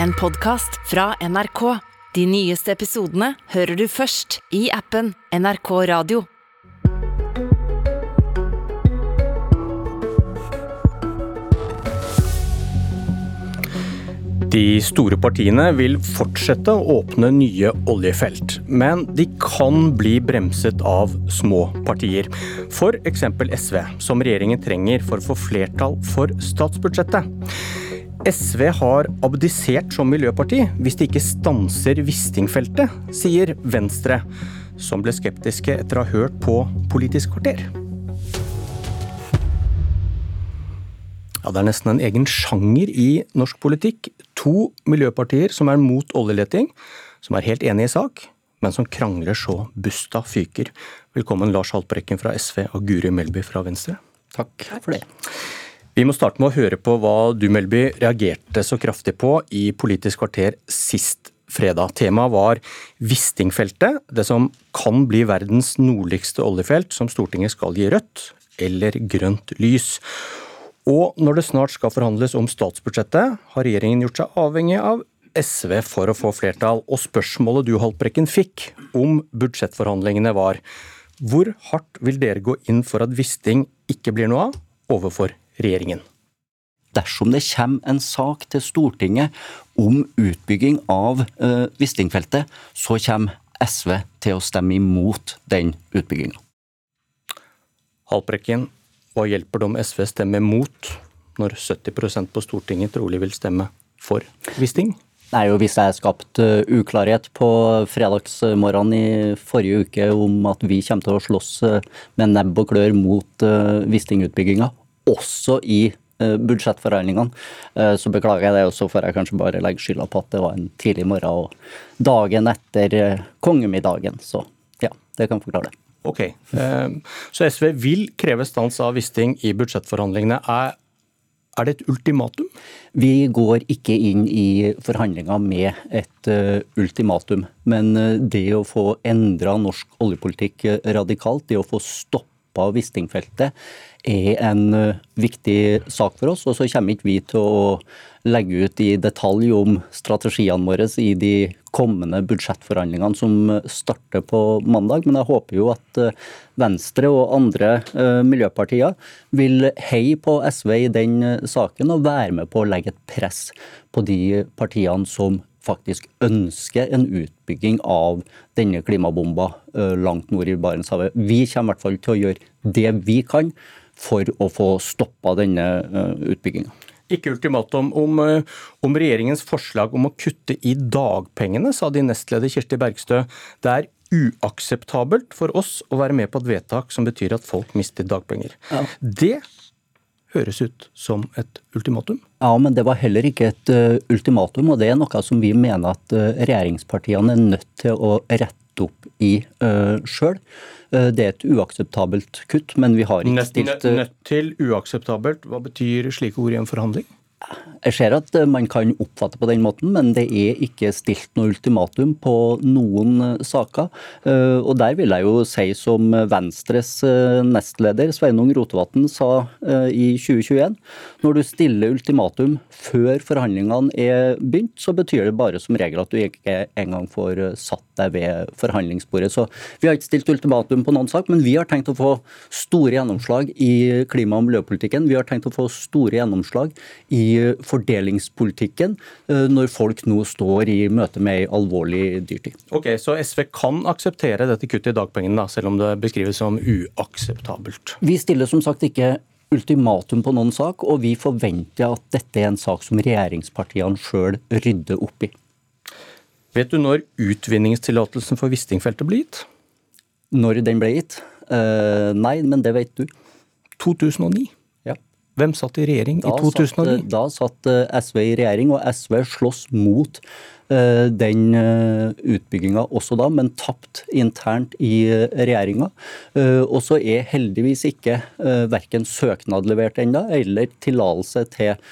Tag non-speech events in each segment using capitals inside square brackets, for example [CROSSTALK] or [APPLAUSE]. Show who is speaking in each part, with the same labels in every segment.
Speaker 1: en podkast fra NRK. De nyeste episodene hører du først i appen NRK Radio.
Speaker 2: De store partiene vil fortsette å åpne nye oljefelt, men de kan bli bremset av små partier. F.eks. SV, som regjeringen trenger for å få flertall for statsbudsjettet. SV har abdisert som miljøparti hvis de ikke stanser Wisting-feltet, sier Venstre, som ble skeptiske etter å ha hørt på Politisk kvarter. Ja, Det er nesten en egen sjanger i norsk politikk. To miljøpartier som er mot oljeleting, som er helt enige i sak, men som krangler så busta fyker. Velkommen Lars Haltbrekken fra SV og Guri Melby fra Venstre.
Speaker 3: Takk for det.
Speaker 2: Vi må starte med å høre på hva du, Melby, reagerte så kraftig på i Politisk kvarter sist fredag. Temaet var Wisting-feltet, det som kan bli verdens nordligste oljefelt, som Stortinget skal gi rødt eller grønt lys. Og når det snart skal forhandles om statsbudsjettet, har regjeringen gjort seg avhengig av SV for å få flertall. Og spørsmålet du, Haltbrekken, fikk om budsjettforhandlingene var hvor hardt vil dere gå inn for at Wisting ikke blir noe av overfor regjeringen?
Speaker 3: Dersom det kommer en sak til Stortinget om utbygging av uh, Wisting-feltet, så kommer SV til å stemme imot den utbygginga.
Speaker 2: Haltbrekken, hva hjelper det om SV stemmer mot, når 70% på Stortinget trolig vil stemme for Wisting?
Speaker 3: Nei, og Hvis jeg skapte uklarhet på fredagsmorgenen i forrige uke om at vi kommer til å slåss med nebb og klør mot Wisting-utbygginga, også i budsjettforhandlingene, så beklager jeg det. Og så får jeg kanskje bare legge skylda på at det var en tidlig morgen og dagen etter kongemiddagen. Så ja, det kan forklare det.
Speaker 2: Ok, Så SV vil kreve stans av Wisting i budsjettforhandlingene. Er, er det et ultimatum?
Speaker 3: Vi går ikke inn i forhandlinger med et ultimatum. Men det å få endra norsk oljepolitikk radikalt, det å få stoppa Wisting-feltet, er en viktig sak for oss. Og så kommer ikke vi til å legge ut i detalj om strategiene våre i de kommende budsjettforhandlingene som starter på mandag. Men jeg håper jo at eh, Venstre og andre miljøpartier vil heie på SV i den eh, saken og være med på å legge et press på de partiene som faktisk ønsker en utbygging av denne klimabomba uh, langt nord i Barentshavet. Vi kommer i hvert fall til å gjøre det vi kan for å få stoppa denne uh, utbygginga
Speaker 2: ikke ultimatum om, eh, om, regjeringens forslag om å kutte i dagpengene, sa din nestleder Kirsti Bergstø. Det er uakseptabelt for oss å være med på et vedtak som betyr at folk mister dagpenger. Ja. Det høres ut som et ultimatum?
Speaker 3: Ja, men det var heller ikke et uh, ultimatum, og det er noe som vi mener at uh, regjeringspartiene er nødt til å rette opp i uh, sjøl. Det er et uakseptabelt kutt, men vi har ikke stilt
Speaker 2: Nødt til uakseptabelt, hva betyr slike ord i en forhandling?
Speaker 3: Jeg ser at eh, man kan oppfatte på den måten, men det er ikke stilt noe ultimatum på noen eh, saker. Eh, og der vil jeg jo si som Venstres nestleder Sveinung Rotevatn sa i 2021. Når du stiller ultimatum før forhandlingene er begynt, så betyr det bare som regel at du ikke engang får satt deg ved forhandlingsbordet. Så vi har ikke stilt ultimatum på noen sak, men vi har tenkt å få store gjennomslag i klima- og miljøpolitikken. Vi har tenkt å få store gjennomslag i fordelingspolitikken eh, når folk nå står i møte med ei alvorlig dyrtid.
Speaker 2: Ok, Så SV kan akseptere dette kuttet i dagpengene, da, selv om det beskrives som uakseptabelt?
Speaker 3: Vi stiller som sagt ikke ultimatum på noen sak, og vi forventer at dette er en sak som regjeringspartiene sjøl rydder opp i.
Speaker 2: Vet du når utvinningstillatelsen for Wisting-feltet ble gitt?
Speaker 3: Når den ble gitt? Uh, nei, men det vet du.
Speaker 2: 2009. Hvem satt i regjering da i 2009?
Speaker 3: Satt, da satt eh, SV i regjering, og SV slåss mot Eh, den eh, utbygginga også da, men tapt internt i eh, regjeringa. Og så er heldigvis ikke verken søknad levert ennå, eller tillatelse til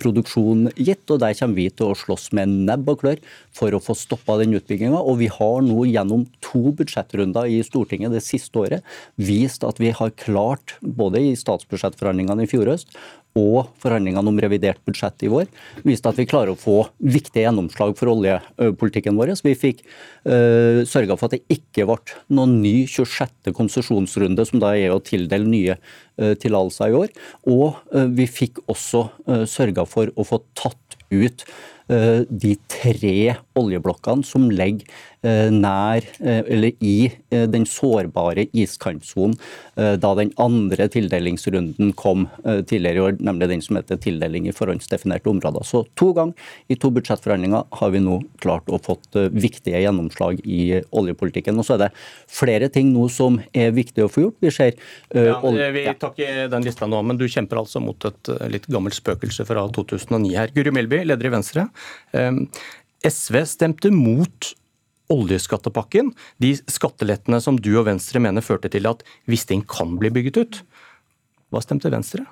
Speaker 3: produksjon gitt. og Der kommer vi til å slåss med nebb og klør for å få stoppa den utbygginga. Og vi har nå gjennom to budsjettrunder i Stortinget det siste året vist at vi har klart, både i statsbudsjettforhandlingene i fjor høst og forhandlingene om revidert budsjett i vår viste at vi klarer å få viktige gjennomslag for oljepolitikken vår. Så Vi fikk øh, sørga for at det ikke ble noen ny 26. konsesjonsrunde, som da er å tildele nye øh, tillatelser i år. Og øh, vi fikk også øh, sørga for å få tatt ut de tre oljeblokkene som ligger Eh, nær, eh, eller i eh, den sårbare iskantsonen da den andre tildelingsrunden kom tidligere i år, nemlig den som heter tildeling i forhåndsdefinerte områder. Så to ganger i to budsjettforhandlinger har vi nå klart å fått viktige gjennomslag i oljepolitikken. Og så er det flere ting nå som er viktig å få gjort. Vi ser
Speaker 2: ja, Vi tar ikke den lista nå, men du kjemper altså mot et litt gammelt spøkelse fra 2009 her. Guri Melby, leder i Venstre. SV stemte mot oljeskattepakken, de skattelettene som du og Venstre mener førte til at Wisting kan bli bygget ut. Hva stemte Venstre?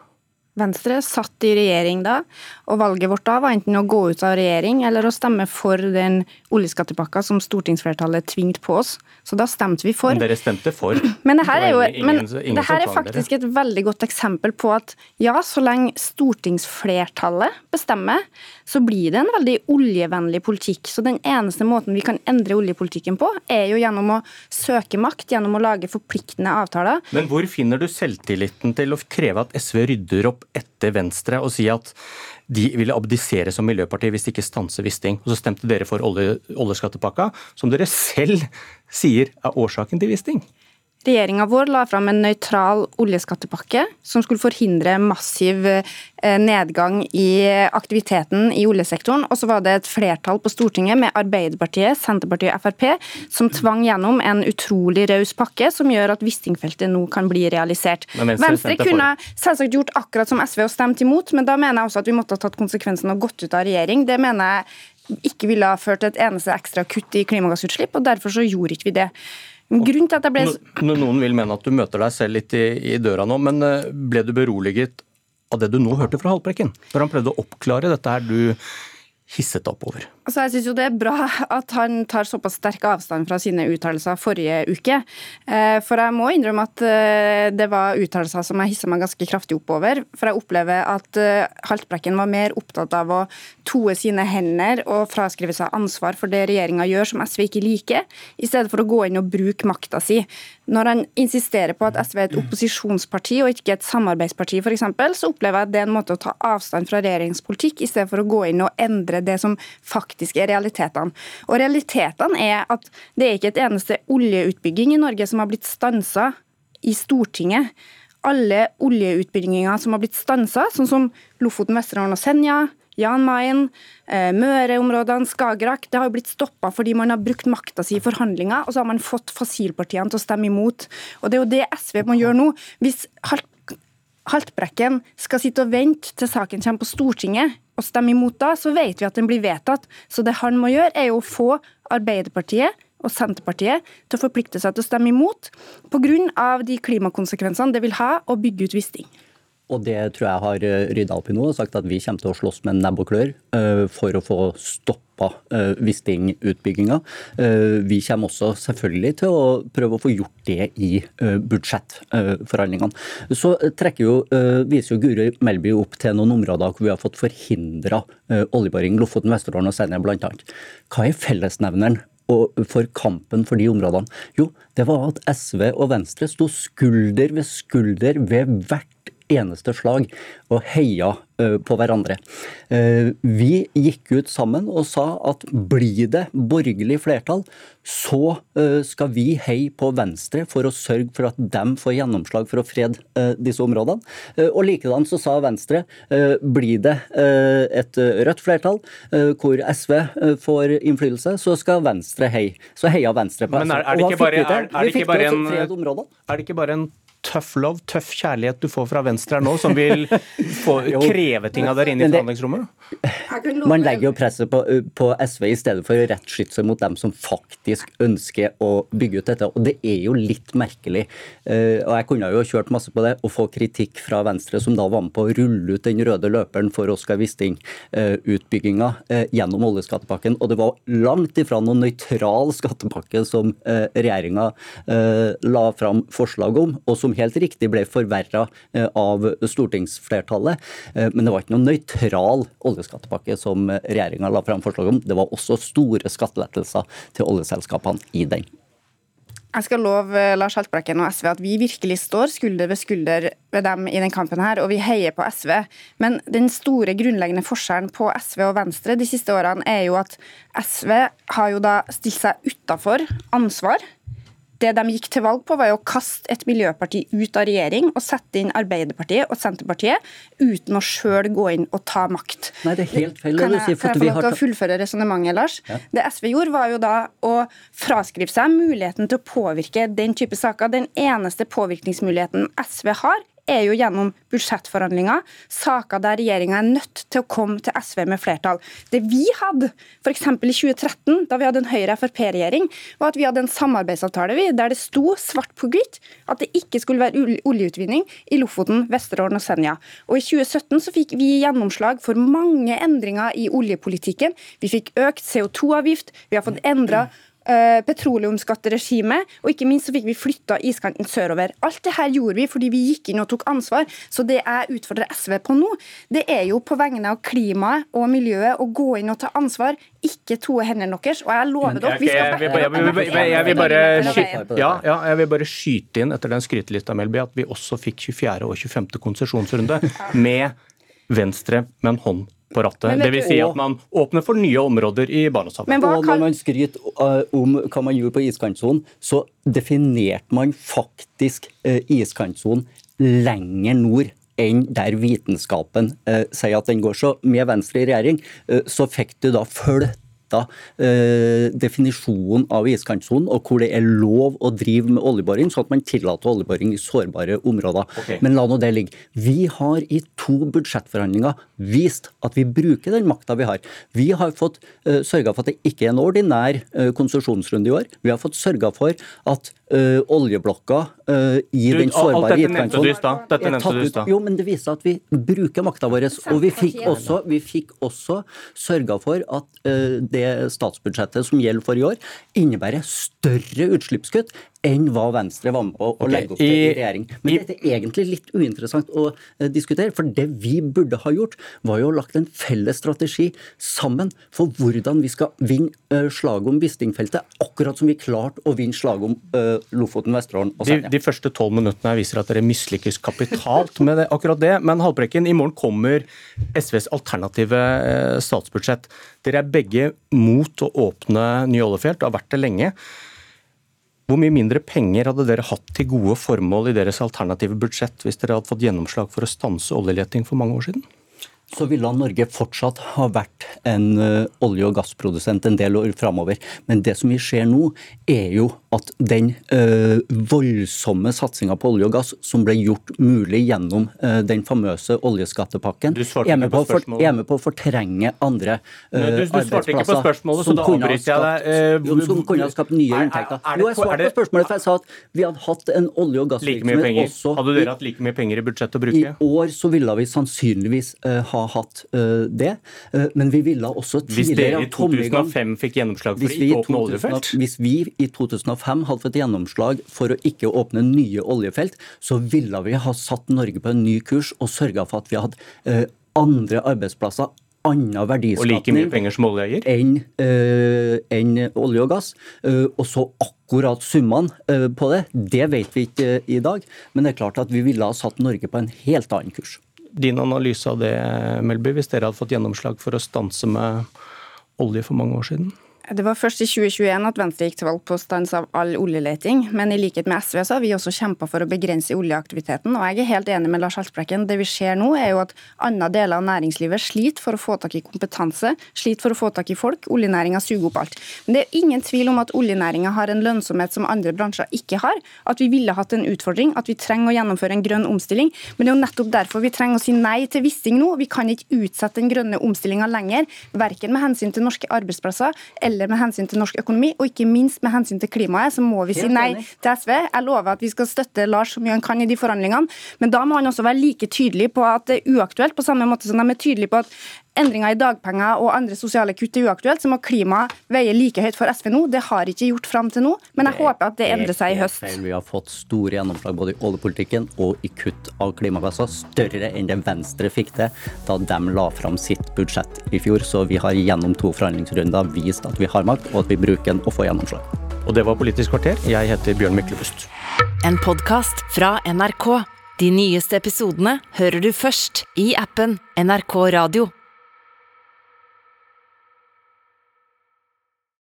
Speaker 4: Venstre satt i regjering da, og valget vårt da var enten å gå ut av regjering eller å stemme for den oljeskattepakka som stortingsflertallet tvingte på oss. Så da stemte vi for.
Speaker 2: Men dere stemte for?
Speaker 4: Men det her er jo men det her er faktisk et veldig godt eksempel på at ja, så lenge stortingsflertallet bestemmer, så blir det en veldig oljevennlig politikk. Så den eneste måten vi kan endre oljepolitikken på, er jo gjennom å søke makt, gjennom å lage forpliktende avtaler.
Speaker 2: Men hvor finner du selvtilliten til å kreve at SV rydder opp etter Venstre og si at de ville abdisere som miljøparti hvis de ikke stanser Wisting. Og så stemte dere for olje, oljeskattepakka, som dere selv sier er årsaken til Wisting.
Speaker 4: Regjeringa vår la fram en nøytral oljeskattepakke som skulle forhindre massiv eh, nedgang i aktiviteten i oljesektoren. Og så var det et flertall på Stortinget med Arbeiderpartiet, Senterpartiet og Frp som tvang gjennom en utrolig raus pakke som gjør at Wisting-feltet nå kan bli realisert. Venstre, Venstre kunne selvsagt gjort akkurat som SV og stemt imot, men da mener jeg også at vi måtte ha tatt konsekvensen og gått ut av regjering. Det mener jeg ikke ville ha ført til et eneste ekstra kutt i klimagassutslipp, og derfor så gjorde ikke vi det. Grunnen til at jeg ble...
Speaker 2: Noen vil mene at du møter deg selv litt i, i døra nå, men eh, ble du beroliget av det du nå hørte fra Haltbrekken? Når han prøvde å oppklare dette her du hisset deg oppover?
Speaker 4: Altså, jeg synes jo Det er bra at han tar såpass sterk avstand fra sine uttalelser forrige uke. Eh, for jeg må innrømme at eh, det var uttalelser som jeg hissa meg ganske kraftig oppover. For jeg opplever at eh, Haltbrekken var mer opptatt av å toe sine hender og fraskrive seg ansvar for det regjeringa gjør som SV ikke liker, i stedet for å gå inn og bruke makta si. Når han insisterer på at SV er et opposisjonsparti og ikke et samarbeidsparti, f.eks., så opplever jeg at det er en måte å ta avstand fra regjeringspolitikk, i stedet for å gå inn og endre det som faktisk faktisk er realitetene. Og realitetene er at det er ikke et eneste oljeutbygging i Norge som har blitt stansa i Stortinget. Alle oljeutbygginger som har blitt stansa, sånn som Lofoten, Vesterålen og Senja, Jan Mayen, eh, Møreområdene, Skagerrak. Det har jo blitt stoppa fordi man har brukt makta si i forhandlinger, og så har man fått fossilpartiene til å stemme imot. Og Det er jo det SV må gjøre nå. Hvis Haltbrekken skal sitte og vente til saken kommer på Stortinget og stemme imot da, så vet vi at den blir vedtatt. Så det han må gjøre, er jo å få Arbeiderpartiet og Senterpartiet til å forplikte seg til å stemme imot pga. de klimakonsekvensene det vil ha å bygge ut Wisting.
Speaker 3: Og det tror jeg har eh, rydda opp i nå og sagt at vi kommer til å slåss med nebb og klør uh, for å få stoppa uh, Wisting-utbygginga. Vi kommer også selvfølgelig til å prøve å få gjort det i budsjettforhandlingene. Så jo, viser jo Guri Melby opp til noen områder hvor vi har fått forhindra oljeboring. Lofoten, Vesterålen og Senja bl.a. Hva er fellesnevneren for kampen for de områdene? Jo, det var at SV og Venstre sto skulder ved skulder ved hvert eneste slag og heia på hverandre. Vi gikk ut sammen og sa at blir det borgerlig flertall, så skal vi heie på Venstre for å sørge for at de får gjennomslag for å frede disse områdene. Og likedan så sa Venstre blir det et rødt flertall hvor SV får innflytelse, så skal Venstre heie. Så heia Venstre på
Speaker 2: SV. Men er, er det ikke bare, er, er det ikke bare en, er det ikke bare en tøff love, tøff kjærlighet du får fra Venstre her nå, som vil [LAUGHS] få, kreve ting av dere inn i forhandlingsrommet?
Speaker 3: Man legger jo presset på, på, SV i stedet for å rettskytte seg mot dem som faktisk ønsker å bygge ut dette. Og det er jo litt merkelig. Og jeg kunne jo kjørt masse på det og få kritikk fra Venstre, som da var med på å rulle ut den røde løperen for Oskar Wisting-utbygginga gjennom oljeskattepakken. Og det var langt ifra noen nøytral skattepakke som regjeringa la fram forslag om, og som som helt riktig ble forverra av stortingsflertallet. Men det var ikke noen nøytral oljeskattepakke som regjeringa la fram forslag om. Det var også store skattelettelser til oljeselskapene i den.
Speaker 4: Jeg skal love eh, Lars Haltbrekken og SV at vi virkelig står skulder ved skulder ved dem i den kampen her, og vi heier på SV. Men den store grunnleggende forskjellen på SV og Venstre de siste årene er jo at SV har jo da stilt seg utafor ansvar det de gikk til valg på, var jo å kaste et miljøparti ut av regjering og sette inn Arbeiderpartiet og Senterpartiet uten å sjøl gå inn og ta makt.
Speaker 3: Nei, det er helt feil.
Speaker 4: Kan jeg, kan jeg få lov til å fullføre resonnementet, Lars? Ja. Det SV gjorde, var jo da å fraskrive seg muligheten til å påvirke den type saker. Den eneste påvirkningsmuligheten SV har, er jo gjennom budsjettforhandlinger, saker der regjeringa er nødt til å komme til SV med flertall. Det vi hadde, f.eks. i 2013, da vi hadde en Høyre-Frp-regjering, var at vi hadde en samarbeidsavtale vi, der det sto svart på hvitt at det ikke skulle være oljeutvinning i Lofoten, Vesterålen og Senja. Og I 2017 så fikk vi gjennomslag for mange endringer i oljepolitikken. Vi fikk økt CO2-avgift, vi har fått endra Eh, petroleumsskatteregimet, og ikke minst så fikk vi flytta iskanten sørover. Alt det her gjorde vi fordi vi gikk inn og tok ansvar. Så det jeg utfordrer SV på nå, det er jo på vegne av klimaet og miljøet å gå inn og ta ansvar, ikke toe hendene deres. Og jeg lover dere, vi skal
Speaker 2: ja, ja, jeg vil bare skyte inn etter den skrytelista, Melby, at vi også fikk 24. og 25. konsesjonsrunde [LAUGHS] med Venstre med en hånd på rattet. Dvs. Si at man åpner for nye områder i Barentshavet.
Speaker 3: Og når man skryter uh, om hva man gjorde på iskantsonen, så definerte man faktisk uh, iskantsonen lenger nord enn der vitenskapen eh, sier at den går. Så med Venstre i regjering så fikk du da følge flytta eh, definisjonen av iskantsonen, og hvor det er lov å drive med oljeboring, sånn at man tillater oljeboring i sårbare områder. Okay. Men la nå det ligge. Vi har i to budsjettforhandlinger vist at vi bruker den makta vi har. Vi har fått eh, sørga for at det ikke er en ordinær eh, konsesjonsrunde i år. Vi har fått sørga for at uh, oljeblokka uh, i du, den sårbare
Speaker 2: ut.
Speaker 3: Jo, men det viser at vi bruker makta vår. Og vi fikk også, vi fikk også sørga for at uh, det statsbudsjettet som gjelder for i år, innebærer større utslippskutt enn hva Venstre var med på å okay. legge opp til i, regjering. Men i, dette er egentlig litt uinteressant å diskutere. For det vi burde ha gjort, var jo å lagt en felles strategi sammen for hvordan vi skal vinne slaget om Wisting-feltet, akkurat som vi klarte å vinne slaget om uh, Lofoten, Vesterålen og
Speaker 2: Senja. De, de, første tolv minuttene viser at dere mislykkes kapitalt med det, akkurat det. Men Halvbrekken, i morgen kommer SVs alternative statsbudsjett. Dere er begge mot å åpne nye oljefelt, og har vært det lenge. Hvor mye mindre penger hadde dere hatt til gode formål i deres alternative budsjett hvis dere hadde fått gjennomslag for å stanse oljeleting for mange år siden?
Speaker 3: Så ville Norge fortsatt ha vært en uh, olje- og gassprodusent en del år framover. Men det som vi ser nå, er jo at den uh, voldsomme satsinga på olje og gass som ble gjort mulig gjennom uh, den famøse oljeskattepakken, er med, på, for, er med, på å fortrenge andre
Speaker 2: du, du svarte ikke på spørsmålet, så da avbryter jeg deg.
Speaker 3: Som kunne ha skapt nye inntekter. Jo, jeg svarte på spørsmålet, for jeg sa at vi hadde hatt en olje- og gassvirksomhet
Speaker 2: også Hadde dere hatt like mye penger i budsjettet å bruke?
Speaker 3: I år så ville vi sannsynligvis ha hatt uh, det. Uh, men vi ville også tidligere
Speaker 2: Hvis dere i 2005 fikk gjennomslag for å ikke åpne oljefelt?
Speaker 3: Hvis vi i 2005 hadde fått gjennomslag for å ikke åpne nye oljefelt, så ville vi ha satt Norge på en ny kurs og sørga for at vi hadde uh, andre arbeidsplasser annen verdiskapning enn uh, en olje og gass. Uh, og så akkurat summene uh, på det, det vet vi ikke i dag. Men det er klart at vi ville ha satt Norge på en helt annen kurs
Speaker 2: din analyse av det, Melby, hvis dere hadde fått gjennomslag for å stanse med olje for mange år siden?
Speaker 4: Det var først i 2021 at Venstre gikk til valg på stans av all oljeleting. Men i likhet med SV så har vi også kjempa for å begrense oljeaktiviteten. Og jeg er helt enig med Lars Haltbrekken. Det vi ser nå, er jo at andre deler av næringslivet sliter for å få tak i kompetanse, sliter for å få tak i folk. Oljenæringa suger opp alt. Men det er ingen tvil om at oljenæringa har en lønnsomhet som andre bransjer ikke har. At vi ville hatt en utfordring, at vi trenger å gjennomføre en grønn omstilling. Men det er jo nettopp derfor vi trenger å si nei til Wisting nå. Vi kan ikke utsette den grønne omstillinga lenger, verken med hensyn til norske arbeidsplasser eller eller med hensyn til norsk økonomi, og ikke minst med hensyn til klimaet, så må vi si nei til SV. Jeg lover at vi skal støtte Lars så mye han kan i de forhandlingene, men da må han også være like tydelig på at det er uaktuelt, på samme måte som de er tydelige på at endringer i dagpenger og andre sosiale kutt er uaktuelt, så må klima veie like høyt for SV nå. Det har ikke gjort fram til nå, men jeg håper at det endrer seg i høst.
Speaker 3: Vi har fått store gjennomslag både i oljepolitikken og i kutt av klimagasser, større enn det Venstre fikk til da de la fram sitt budsjett i fjor. Så vi har gjennom to forhandlingsrunder vist at vi har makt, og at vi bruker den og får gjennomslag.
Speaker 2: Og det var Politisk kvarter. Jeg heter Bjørn Myklebust.
Speaker 1: En podkast fra NRK. De nyeste episodene hører du først i appen NRK Radio.